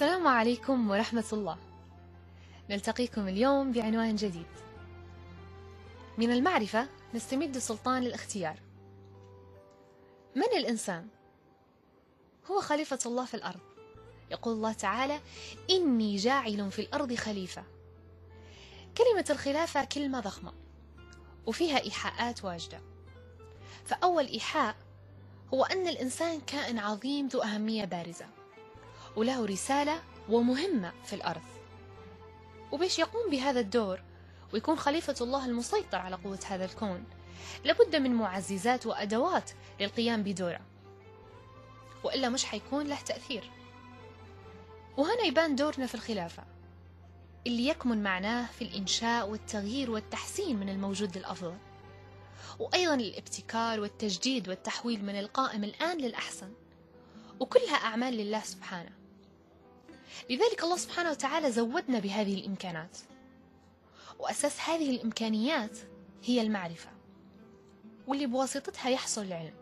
السلام عليكم ورحمة الله. نلتقيكم اليوم بعنوان جديد. من المعرفة نستمد سلطان الاختيار. من الإنسان؟ هو خليفة الله في الأرض. يقول الله تعالى إني جاعل في الأرض خليفة. كلمة الخلافة كلمة ضخمة وفيها إيحاءات واجدة. فأول إيحاء هو أن الإنسان كائن عظيم ذو أهمية بارزة. وله رسالة ومهمة في الأرض. وبيش يقوم بهذا الدور ويكون خليفة الله المسيطر على قوة هذا الكون. لابد من معززات وأدوات للقيام بدوره. وإلا مش حيكون له تأثير. وهنا يبان دورنا في الخلافة. اللي يكمن معناه في الإنشاء والتغيير والتحسين من الموجود للأفضل. وأيضا الابتكار والتجديد والتحويل من القائم الآن للأحسن. وكلها أعمال لله سبحانه. لذلك الله سبحانه وتعالى زودنا بهذه الإمكانات. وأساس هذه الإمكانيات هي المعرفة واللي بواسطتها يحصل العلم.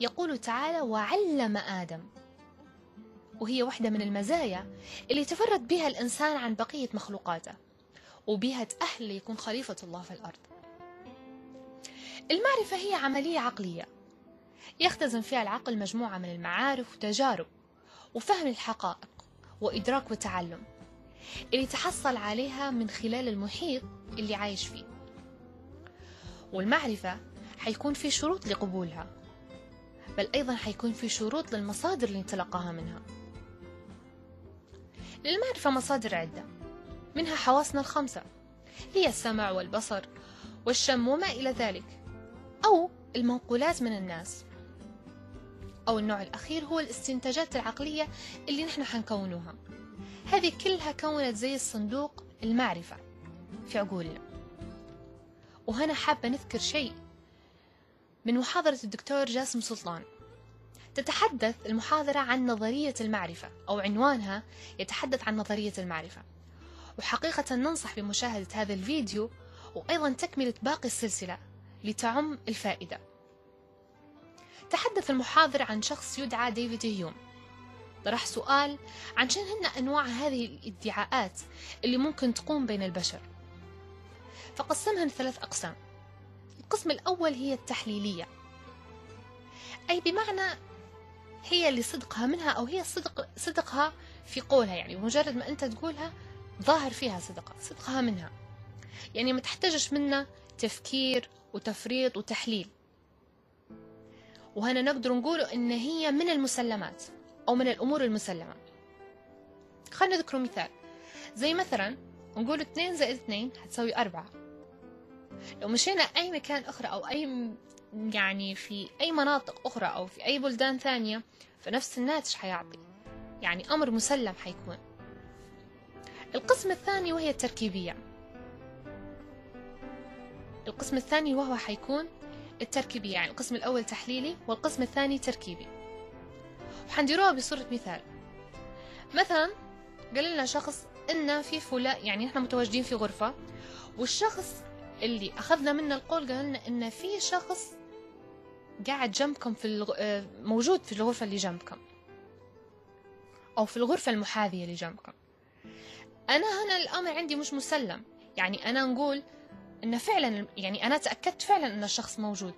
يقول تعالى وعلم آدم. وهي واحدة من المزايا اللي تفرد بها الإنسان عن بقية مخلوقاته وبها تأهل ليكون خليفة الله في الأرض. المعرفة هي عملية عقلية. يختزن فيها العقل مجموعة من المعارف وتجارب وفهم الحقائق. وإدراك وتعلم اللي تحصل عليها من خلال المحيط اللي عايش فيه. والمعرفة حيكون في شروط لقبولها بل أيضا حيكون في شروط للمصادر اللي نتلقاها منها. للمعرفة مصادر عدة منها حواسنا الخمسة هي السمع والبصر والشم وما إلى ذلك أو المنقولات من الناس. أو النوع الأخير هو الاستنتاجات العقلية اللي نحن حنكونوها. هذه كلها كونت زي الصندوق المعرفة في عقولنا وهنا حابة نذكر شيء من محاضرة الدكتور جاسم سلطان. تتحدث المحاضرة عن نظرية المعرفة أو عنوانها يتحدث عن نظرية المعرفة. وحقيقة ننصح بمشاهدة هذا الفيديو وأيضا تكملة باقي السلسلة لتعم الفائدة. تحدث المحاضر عن شخص يدعى ديفيد هيوم. طرح سؤال عن شن هن أنواع هذه الادعاءات اللي ممكن تقوم بين البشر. فقسمها لثلاث أقسام. القسم الأول هي التحليلية. أي بمعنى هي اللي صدقها منها أو هي صدق صدقها في قولها يعني مجرد ما أنت تقولها ظاهر فيها صدقها صدقها منها. يعني ما تحتاجش منا تفكير وتفريط وتحليل. وهنا نقدر نقول إن هي من المسلمات أو من الأمور المسلمة. خلينا نذكر مثال. زي مثلا نقول 2 زائد 2 هتساوي 4 لو مشينا أي مكان أخرى أو أي يعني في أي مناطق أخرى أو في أي بلدان ثانية فنفس الناتج حيعطي. يعني أمر مسلم حيكون. القسم الثاني وهي التركيبية. القسم الثاني وهو حيكون التركيبية يعني القسم الأول تحليلي والقسم الثاني تركيبي. وحنديروها بصورة مثال. مثلا قال لنا شخص إن في فلان يعني إحنا متواجدين في غرفة والشخص اللي أخذنا منه القول قال لنا إن في شخص قاعد جنبكم في الغ... موجود في الغرفة اللي جنبكم. أو في الغرفة المحاذية اللي جنبكم. أنا هنا الأمر عندي مش مسلم. يعني أنا نقول إن فعلا يعني أنا تأكدت فعلا إن الشخص موجود.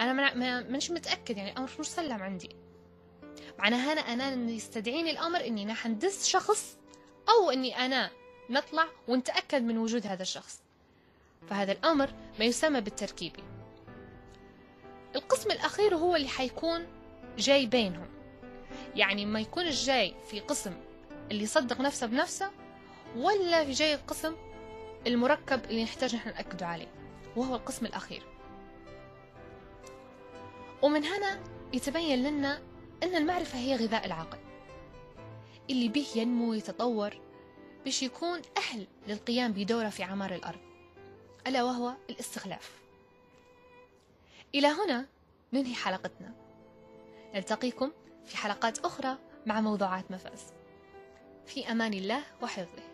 أنا ما مش متأكد يعني الأمر مش مسلم عندي. معناها هنا أنا يستدعيني الأمر إني أنا حندس شخص أو إني أنا نطلع ونتأكد من وجود هذا الشخص. فهذا الأمر ما يسمى بالتركيبي القسم الأخير هو اللي حيكون جاي بينهم. يعني ما يكون جاي في قسم اللي يصدق نفسه بنفسه ولا في جاي القسم المركب اللي نحتاج نحن نأكد عليه وهو القسم الأخير. ومن هنا يتبين لنا أن المعرفة هي غذاء العقل. اللي به ينمو ويتطور باش يكون أهل للقيام بدورة في عمار الأرض ألا وهو الاستخلاف. إلى هنا ننهي حلقتنا. نلتقيكم في حلقات أخرى مع موضوعات مفاز. في أمان الله وحفظه.